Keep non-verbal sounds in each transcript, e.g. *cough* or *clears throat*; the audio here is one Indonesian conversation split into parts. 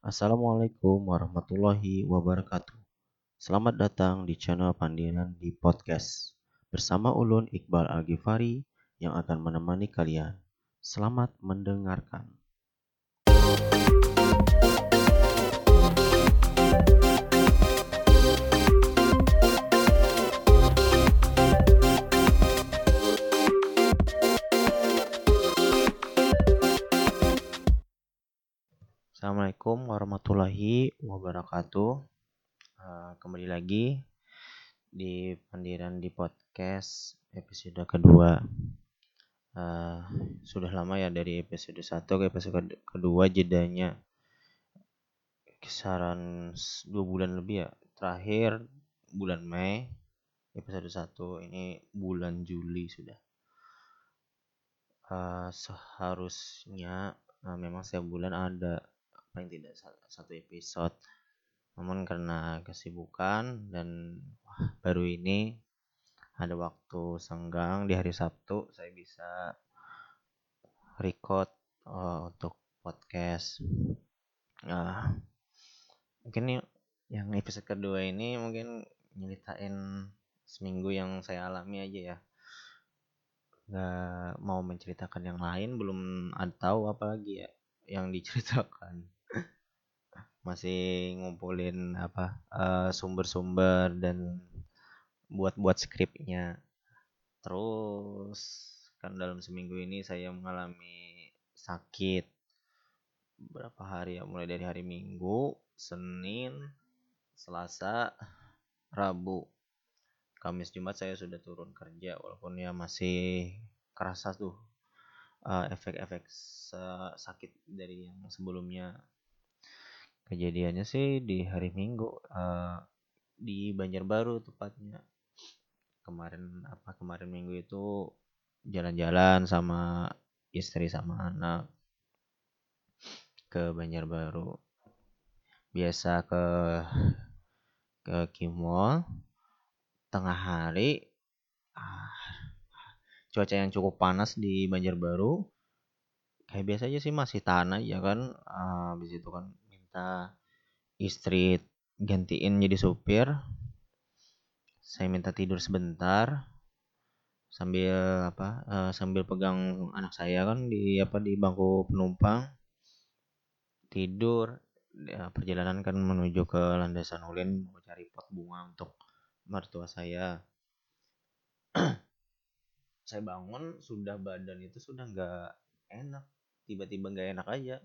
Assalamualaikum warahmatullahi wabarakatuh. Selamat datang di channel Pandiran di Podcast bersama Ulun Iqbal Al-Ghifari yang akan menemani kalian. Selamat mendengarkan. Assalamualaikum warahmatullahi wabarakatuh. Uh, kembali lagi di Pandiran di podcast episode kedua. Uh, sudah lama ya dari episode 1 ke episode kedua jedanya kisaran dua bulan lebih ya. Terakhir bulan Mei episode 1 ini bulan Juli sudah. Uh, seharusnya uh, memang setiap bulan ada paling tidak satu episode. Namun karena kesibukan dan wah, baru ini ada waktu senggang di hari Sabtu saya bisa record uh, untuk podcast. Uh, mungkin yang episode kedua ini mungkin nyeritain seminggu yang saya alami aja ya. Nggak mau menceritakan yang lain belum ada tahu apa lagi ya yang diceritakan masih ngumpulin apa sumber sumber-sumber dan buat-buat skripnya. Terus kan dalam seminggu ini saya mengalami sakit. Berapa hari ya mulai dari hari Minggu Senin Selasa Rabu. Kamis Jumat saya sudah turun kerja walaupun ya masih kerasa tuh efek-efek uh, sakit dari yang sebelumnya kejadiannya sih di hari Minggu uh, di Banjarbaru tepatnya. Kemarin apa kemarin minggu itu jalan-jalan sama istri sama anak ke Banjarbaru. Biasa ke ke Kimol tengah hari ah, cuaca yang cukup panas di Banjarbaru. Kayak biasa aja sih masih tanah ya kan. Ah, habis itu kan minta istri gantiin jadi supir. Saya minta tidur sebentar sambil apa uh, sambil pegang anak saya kan di apa di bangku penumpang. Tidur ya, perjalanan kan menuju ke landasan ulin mau cari pot bunga untuk mertua saya. *clears throat* Saya bangun sudah badan itu sudah nggak enak tiba-tiba nggak enak aja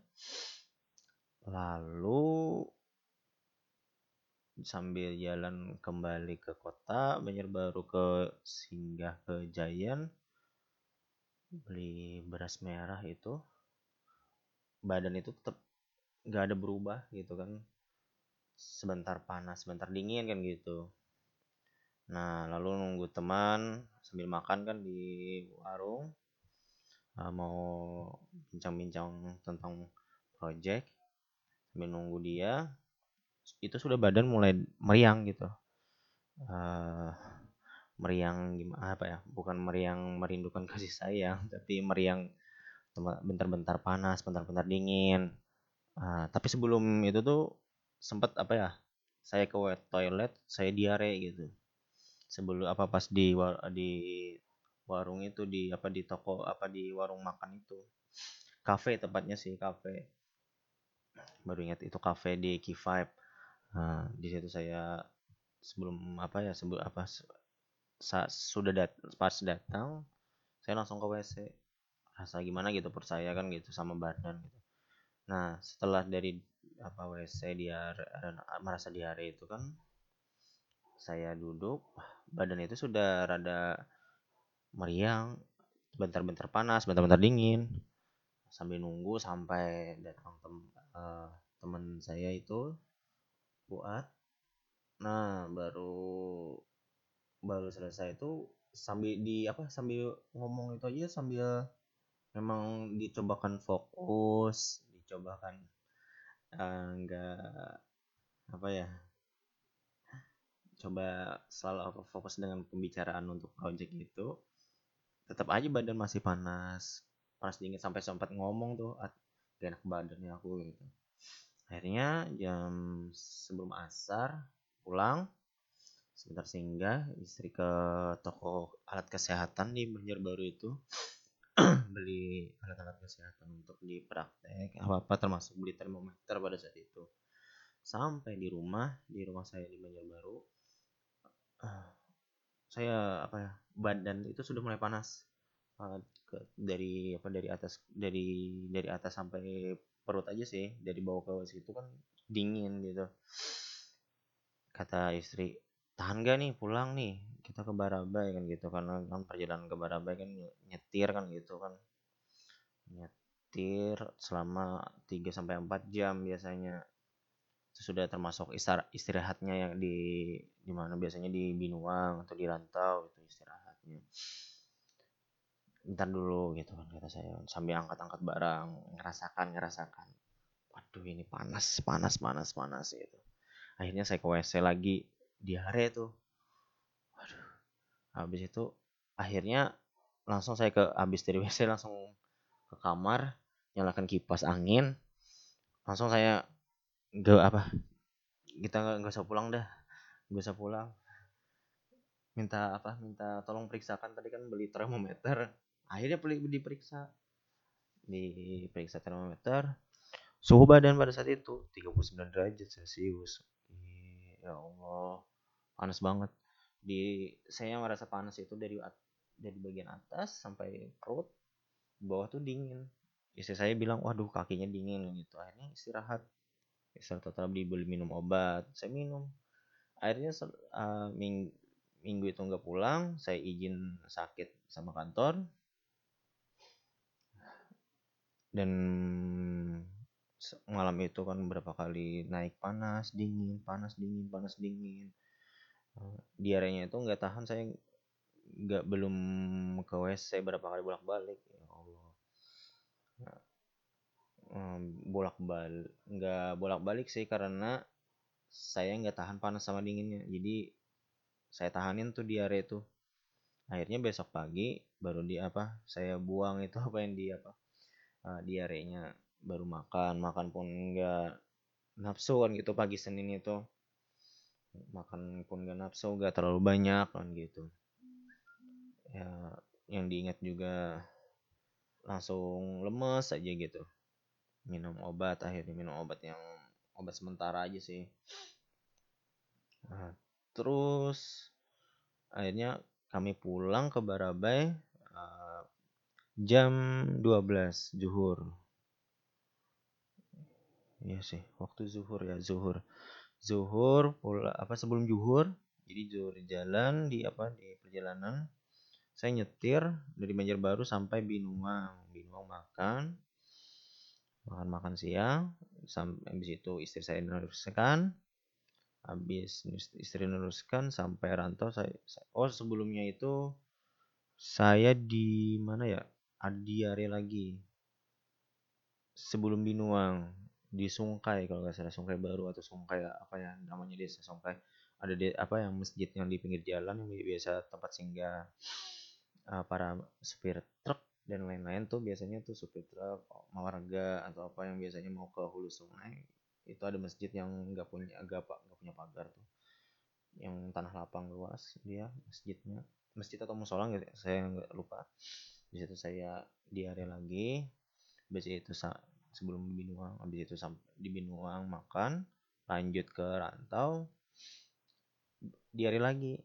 lalu sambil jalan kembali ke kota baru ke singgah ke Giant beli beras merah itu. Badan itu tetap nggak ada berubah gitu kan. Sebentar panas sebentar dingin kan gitu. Nah lalu nunggu teman sambil makan kan di warung uh, mau bincang-bincang tentang project sambil nunggu dia itu sudah badan mulai meriang gitu. Uh, meriang gimana apa ya bukan meriang merindukan *laughs* kasih sayang tapi meriang bentar-bentar panas bentar-bentar dingin. Uh, tapi sebelum itu tuh sempat apa ya saya ke toilet saya diare gitu. Sebelum apa pas di di warung itu di apa di toko apa di warung makan itu. Kafe tepatnya sih kafe baru ingat itu cafe di K5 nah, di situ saya sebelum apa ya sebelum apa saat sudah dat pas datang saya langsung ke WC rasa gimana gitu percaya kan gitu sama badan gitu. Nah setelah dari apa WC dia merasa diare itu kan saya duduk badan itu sudah rada meriang bentar-bentar panas bentar-bentar dingin. Sambil nunggu sampai datang tem uh, teman saya itu buat nah baru baru selesai itu sambil di apa sambil ngomong itu aja sambil memang dicobakan fokus dicobakan enggak uh, apa ya coba selalu fokus dengan pembicaraan untuk project itu. Tetap aja badan masih panas. Panas dingin sampai sempat ngomong tuh gak enak badannya aku gitu. Akhirnya jam sebelum asar pulang sebentar singgah istri ke toko alat kesehatan di Banjarbaru itu *clears throat* beli alat-alat kesehatan untuk dipraktek apa apa termasuk beli termometer pada saat itu. Sampai di rumah di rumah saya di Banjarbaru uh, saya apa ya badan itu sudah mulai panas uh, ke, dari apa dari atas dari dari atas sampai perut aja sih. Dari bawah ke situ kan dingin gitu. Kata istri tahan gak nih? Pulang nih. Kita ke Barabai kan gitu. Karena kan perjalanan ke Barabai kan nyetir kan gitu kan. Nyetir selama 3 sampai 4 jam biasanya. Itu sudah termasuk istirahatnya yang di di mana? Biasanya di Binuang atau di Rantau itu istirahatnya ntar dulu gitu kan kata saya. Sambil angkat-angkat barang ngerasakan ngerasakan. Waduh ini panas panas panas panas gitu. Akhirnya saya ke WC lagi diare tuh. Waduh. Habis itu akhirnya langsung saya ke habis dari WC langsung ke kamar nyalakan kipas angin. Langsung saya gak apa kita nggak usah pulang dah. Nggak usah pulang. Minta apa minta tolong periksakan. Tadi kan beli termometer akhirnya diperiksa. Diperiksa termometer. Suhu badan pada saat itu 39 derajat celcius. Ya Allah. Panas banget. Di saya merasa panas itu dari dari bagian atas sampai perut. Bawah tuh dingin. Istri saya bilang waduh kakinya dingin gitu. Akhirnya istirahat. Istirahat tetap dibeli minum obat. Saya minum. Akhirnya uh, ming minggu itu nggak pulang saya izin sakit sama kantor dan malam itu kan berapa kali naik panas dingin panas dingin panas dingin. Eh, diarenya itu nggak tahan saya nggak belum ke WC berapa kali bolak balik ya Allah. Nah, bolak balik nggak bolak balik sih karena saya nggak tahan panas sama dinginnya. Jadi saya tahanin tuh diare itu. Akhirnya besok pagi baru di apa saya buang itu *laughs* apa yang di apa uh, diarenya baru makan makan pun enggak nafsu kan gitu pagi Senin itu. Makan pun enggak nafsu enggak terlalu banyak kan gitu. Ya yang diingat juga langsung lemes aja gitu. Minum obat akhirnya minum obat yang obat sementara aja sih. Nah, terus akhirnya kami pulang ke Barabai jam 12 zuhur. Iya sih waktu zuhur ya zuhur. Zuhur pula apa sebelum zuhur jadi zuhur jalan di apa di perjalanan saya nyetir dari Banjarbaru sampai Binuang. Binuang makan makan makan siang sampai habis itu istri saya meneruskan habis istri meneruskan sampai rantau saya oh sebelumnya itu saya di mana ya Adiare lagi. Sebelum Binuang di Sungkai kalau nggak salah Sungkai Baru atau Sungkai apa ya namanya desa Sungkai ada di, apa yang masjid yang di pinggir jalan yang biasa tempat singgah uh, para supir truk dan lain-lain tuh biasanya tuh supir truk warga atau apa yang biasanya mau ke hulu sungai itu ada masjid yang nggak punya agak nggak punya pagar tuh. Yang tanah lapang luas dia masjidnya. Masjid atau musola saya nggak lupa di situ saya diare lagi. Habis itu sebelum Binuang habis itu di Binuang makan lanjut ke Rantau. Diare lagi.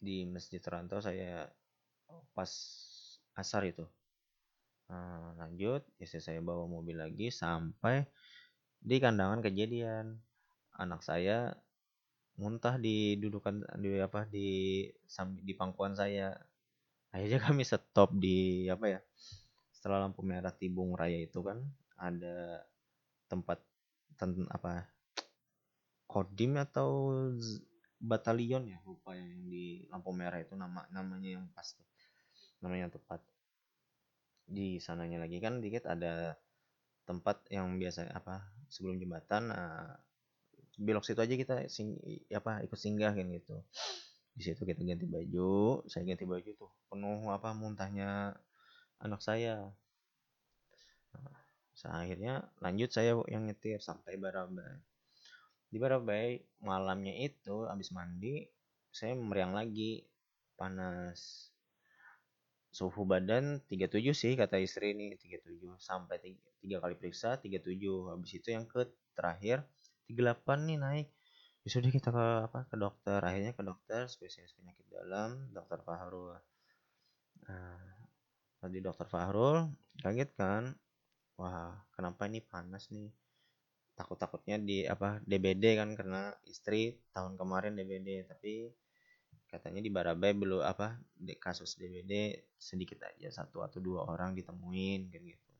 Di masjid Rantau saya pas asar itu. Nah, lanjut istri saya bawa mobil lagi sampai di kandangan kejadian. Anak saya muntah di dudukan di apa di di pangkuan saya akhirnya kami stop di apa ya setelah lampu merah Tibung Raya itu kan ada tempat ten, apa kodim atau batalion ya lupa yang di lampu merah itu nama namanya yang pas tuh namanya tepat. Di sananya lagi kan dikit ada tempat yang biasa apa sebelum jembatan nah, belok situ aja kita sing apa ikut singgah kan gitu di situ kita ganti baju saya ganti baju tuh penuh apa muntahnya anak saya. Akhirnya lanjut saya yang nyetir sampai Barabai di Barabai malamnya itu habis mandi saya meriang lagi panas. Suhu badan 37 sih kata istri ini 37 sampai 3, 3 kali periksa 37 habis itu yang ke terakhir 38 nih naik ya sudah kita ke apa ke dokter. Akhirnya ke dokter spesialis penyakit dalam dokter Fahrul. Nah, tadi dokter Fahrul kaget kan? Wah kenapa ini panas nih? Takut-takutnya di apa DBD kan karena istri tahun kemarin DBD tapi katanya di Barabai belum apa di kasus DBD sedikit aja satu atau dua orang ditemuin kan gitu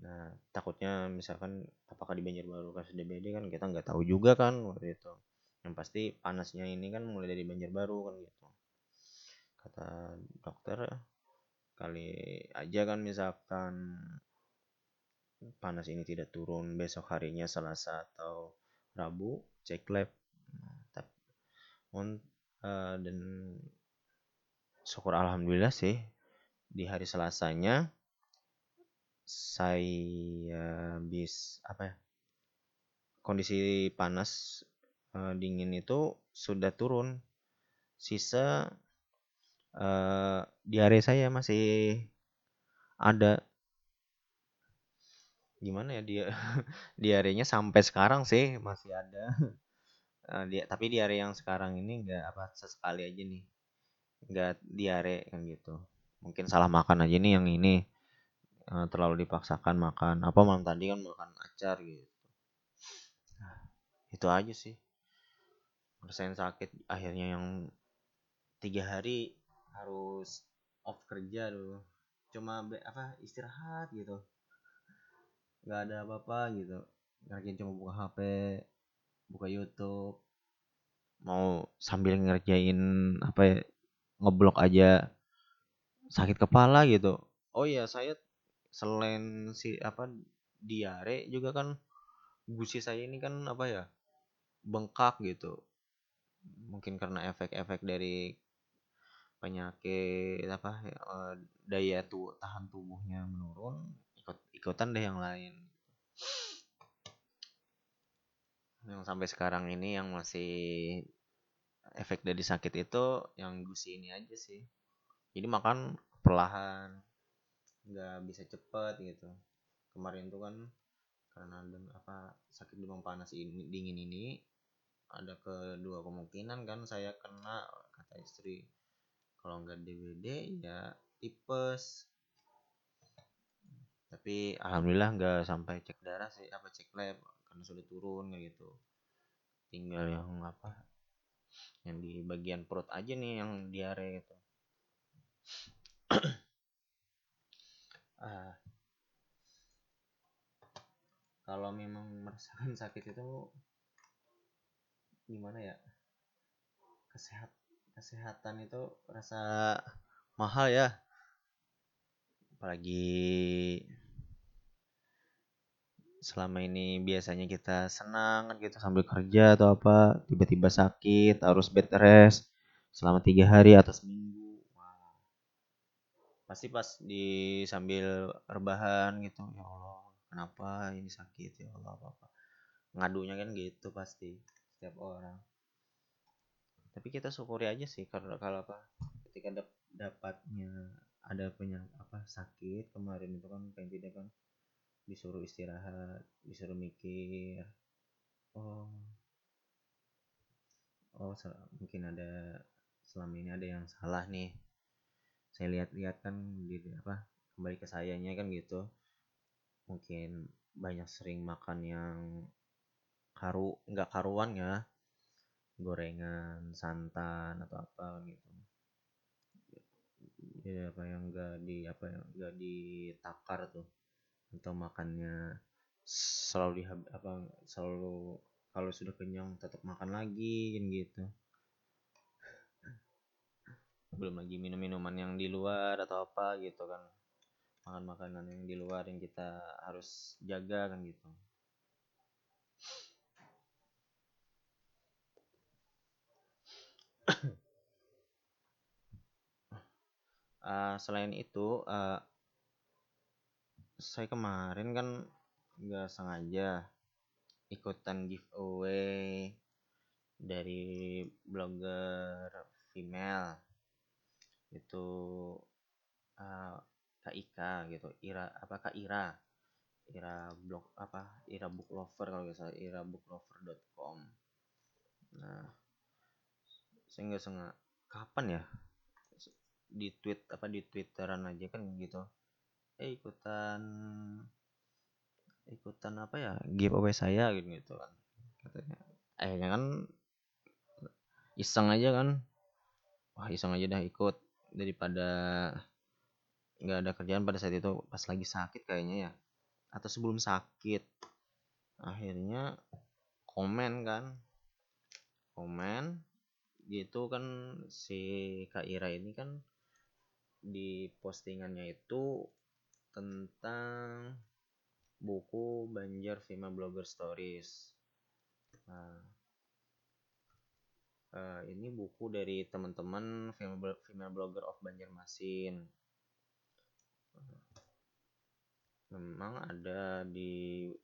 nah takutnya misalkan apakah di Banjarbaru kasus DBD kan kita nggak tahu juga kan waktu itu. Yang pasti panasnya ini kan mulai dari Banjarbaru kan gitu. Kata dokter kali aja kan misalkan panas ini tidak turun besok harinya Selasa atau Rabu cek lab. Nah, on, uh, dan syukur alhamdulillah sih di hari Selasanya saya bis apa ya kondisi panas uh, dingin itu sudah turun. Sisa uh, diare saya masih ada. Gimana ya dia *laughs* diarenya sampai sekarang sih masih ada. *laughs* Uh, dia tapi diare yang sekarang ini enggak apa sesekali aja nih. Enggak diare kan gitu. Mungkin salah makan aja nih yang ini uh, terlalu dipaksakan makan. Apa malam tadi kan makan acar gitu. Itu aja sih. Persen sakit. Akhirnya yang tiga hari harus off kerja dulu. Cuma apa istirahat gitu. Nggak ada apa-apa gitu. Ngerjain cuma buka HP buka YouTube. Mau sambil ngerjain apa ya ngeblok aja sakit kepala gitu. Oh iya saya selain si apa diare juga kan gusi saya ini kan apa ya bengkak gitu. Mungkin karena efek-efek dari penyakit apa eh, daya tuh tahan tubuhnya menurun ikut ikutan deh yang lain. Yang sampai sekarang ini yang masih efek dari sakit itu yang gusi ini aja sih. Jadi makan perlahan nggak bisa cepet gitu. Kemarin tuh kan karena apa sakit demam panas ini dingin ini ada kedua kemungkinan kan saya kena kata istri. Kalau nggak DBD ya tipes. Tapi alhamdulillah nggak sampai cek darah sih apa cek lab karena sudah turun kayak gitu. Tinggal yang apa yang di bagian perut aja nih yang diare gitu ah kalau memang merasakan sakit itu gimana ya? Kesehat kesehatan itu rasa mahal ya. Apalagi selama ini biasanya kita senang kan gitu sambil kerja atau apa tiba-tiba sakit harus bed rest selama tiga hari atau seminggu. Pasti pas di sambil rebahan gitu ya Allah kenapa ini sakit? Ya Allah apa apa ngadunya kan gitu pasti setiap orang. Tapi kita syukuri aja sih karena kalau apa ketika dapatnya ada punya apa sakit kemarin itu kan paling tidak kan disuruh istirahat disuruh mikir oh oh mungkin ada selama ini ada yang salah nih. Saya lihat-lihat kan di apa kembali ke sayanya kan gitu. Mungkin banyak sering makan yang karu nggak karuan ya. Gorengan santan atau apa gitu. Ya apa yang enggak di apa yang enggak ditakar tuh atau makannya selalu di apa selalu kalau sudah kenyang tetap makan lagi kan gitu. Belum lagi minum minuman yang di luar atau apa gitu kan. Makan makanan yang di luar yang kita harus jaga kan gitu uh, *clears throat* selain itu uh, saya kemarin kan nggak sengaja ikutan giveaway dari blogger female. Itu uh, Kak Ika gitu Ira apa Kak Ira? Ira blog apa Ira book lover kalau nggak salah Ira booklover.com nah saya nggak kapan ya? Di tweet apa di twitteran aja kan gitu. Eh ikutan ikutan apa ya? Giveaway saya gitu gitu kan. Katanya. Akhirnya kan iseng aja kan. Wah iseng aja dah ikut. Daripada nggak ada kerjaan pada saat itu pas lagi sakit kayaknya ya. Atau sebelum sakit. Akhirnya komen kan. Komen gitu kan si Kak Ira ini kan di postingannya itu tentang buku Banjar Vima Blogger Stories. Nah, uh, ini buku dari teman-teman female blogger of Banjarmasin memang ada di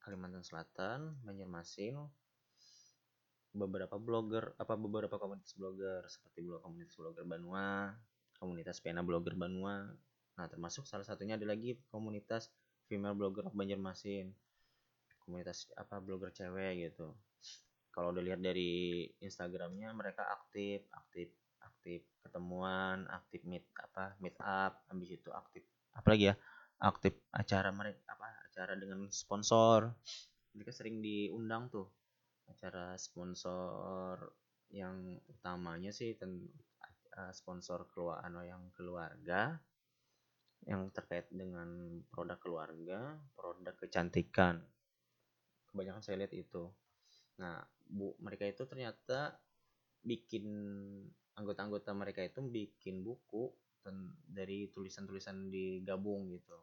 Kalimantan Selatan, Banjarmasin, beberapa blogger, apa beberapa komunitas blogger seperti blog komunitas blogger Banua, komunitas pena blogger Banua. Nah, termasuk salah satunya ada lagi komunitas female blogger Banjarmasin. Komunitas apa blogger cewek gitu. Kalau udah lihat dari Instagramnya mereka aktif, aktif, aktif ketemuan, aktif meet apa meet up, habis itu aktif apalagi ya aktif acara mereka apa acara dengan sponsor mereka sering diundang tuh acara sponsor yang utamanya sih uh, sponsor keluarga anu, yang keluarga yang terkait dengan produk keluarga produk kecantikan. Kebanyakan saya lihat itu. Nah bu mereka itu ternyata bikin anggota-anggota mereka itu bikin buku dari tulisan-tulisan digabung gitu.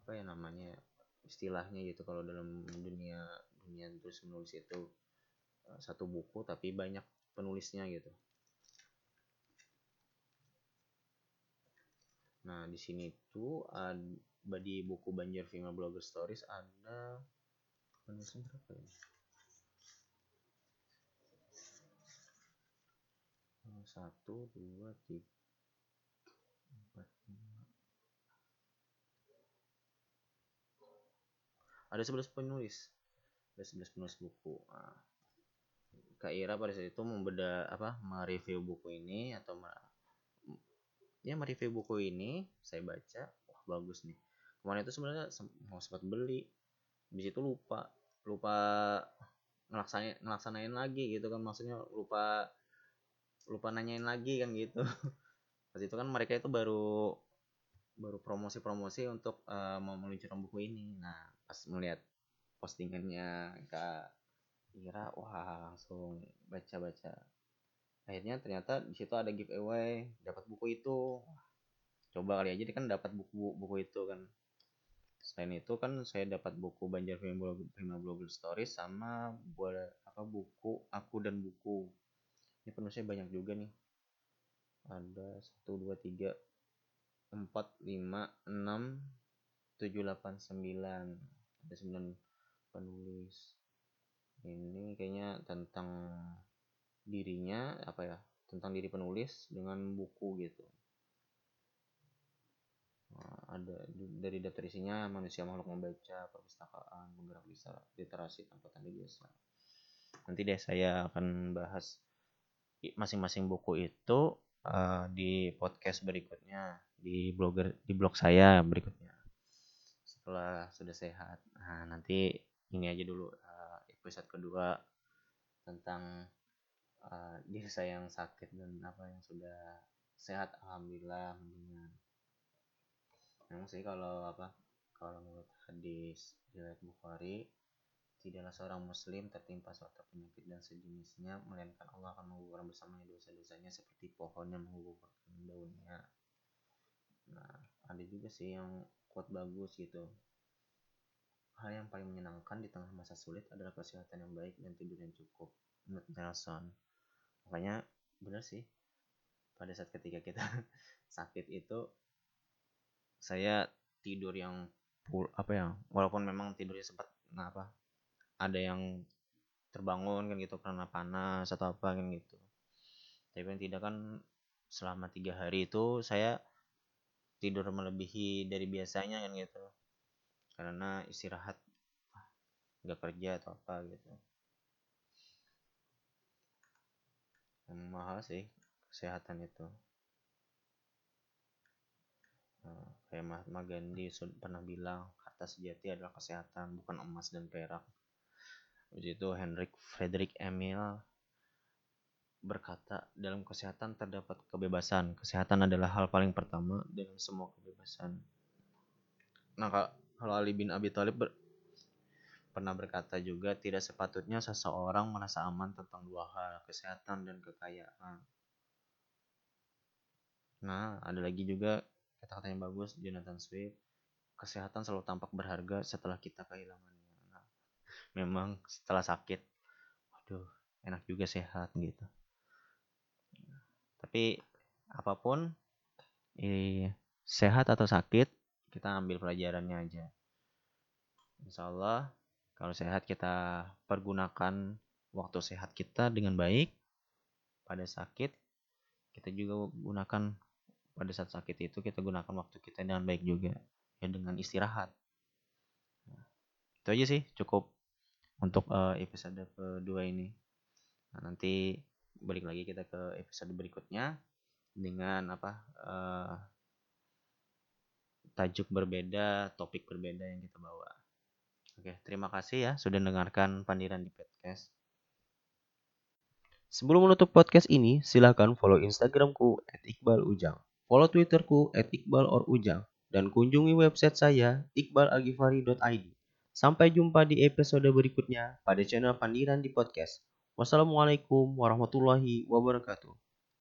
Apa ya namanya istilahnya gitu kalau dalam dunia dunia terus menulis itu eh, satu buku tapi banyak penulisnya gitu. Nah di sini tuh ada di buku Banjar Female Blogger Stories ada penulisan berapa ya satu dua tiga ada 11 penulis ada 11 penulis buku. Nah, Kak Ira pada saat itu membeda apa mereview buku ini atau ya mereview buku ini saya baca wah bagus nih. Kemarin itu sebenarnya mau sempat beli. Di situ lupa lupa ngelaksanain ngelaksanain lagi gitu kan maksudnya lupa lupa nanyain lagi kan gitu. *laughs* Pas itu kan mereka itu baru baru promosi-promosi untuk uh, mau meluncurkan buku ini. Nah pas melihat postingannya kak. Ira wah langsung baca-baca. Akhirnya ternyata di situ ada giveaway dapat buku itu. Coba kali aja kan dapat buku buku itu kan. Selain itu kan saya dapat buku Banjar Prima Blogger Stories sama buat apa buku aku dan buku. Ini penulisnya banyak juga nih. Ada satu dua tiga empat lima enam tujuh delapan sembilan. Ada sembilan penulis. Ini kayaknya tentang dirinya apa ya tentang diri penulis dengan buku gitu. Nah, ada dari daftar isinya manusia makhluk membaca perpustakaan penggerak literasi tanpa tanda jasa. Nanti deh saya akan bahas masing-masing buku itu uh, di podcast berikutnya di blogger di blog saya berikutnya. Setelah sudah sehat nah nanti ini aja dulu uh, episode kedua tentang uh, diri saya yang sakit dan apa yang sudah sehat alhamdulillah mendingan memang sih kalau apa kalau menurut hadis riwayat Bukhari tidaklah seorang muslim tertimpa suatu penyakit dan sejenisnya melainkan Allah akan menggugurkan bersamanya dosa-dosanya seperti pohon yang menggugurkan daunnya. Nah ada juga sih yang quote bagus gitu hal yang paling menyenangkan di tengah masa sulit adalah kesehatan yang baik dan tidur yang cukup menurut Nelson. Makanya benar sih pada saat ketika kita *laughs* sakit itu saya tidur yang pul apa ya walaupun memang tidurnya sempat nah apa ada yang terbangun kan gitu karena panas atau apa kan gitu. Tapi yang tidak kan selama tiga hari itu saya tidur melebihi dari biasanya kan gitu karena istirahat nggak kerja atau apa gitu. Yang mahal sih kesehatan itu. Nah, kayak Mahatma Gandhi pernah bilang harta sejati adalah kesehatan bukan emas dan perak. Habis itu Henrik Frederick Emil berkata dalam kesehatan terdapat kebebasan. Kesehatan adalah hal paling pertama dalam semua kebebasan. Nah kalau Ali bin Abi Thalib ber pernah berkata juga tidak sepatutnya seseorang merasa aman tentang dua hal, kesehatan dan kekayaan. Nah, ada lagi juga kata-kata yang bagus Jonathan Swift, kesehatan selalu tampak berharga setelah kita kehilangannya. Nah, memang setelah sakit, waduh, enak juga sehat gitu. Tapi apa pun, eh, sehat atau sakit, kita ambil pelajarannya aja. Insya Allah kalau sehat kita pergunakan waktu sehat kita dengan baik. Pada sakit kita juga gunakan pada saat sakit itu kita gunakan waktu kita dengan baik juga ya dengan istirahat. Nah, itu aja sih cukup untuk uh, episode kedua ini. Nah, nanti balik lagi kita ke episode berikutnya dengan apa uh, tajuk berbeda, topik berbeda yang kita bawa. Oke, terima kasih ya sudah mendengarkan Pandiran di podcast. Sebelum menutup podcast ini, silahkan follow Instagramku @iqbalujang, follow Twitterku @iqbalorujang, dan kunjungi website saya iqbalagifari.id. Sampai jumpa di episode berikutnya pada channel Pandiran di Podcast. Wassalamualaikum warahmatullahi wabarakatuh.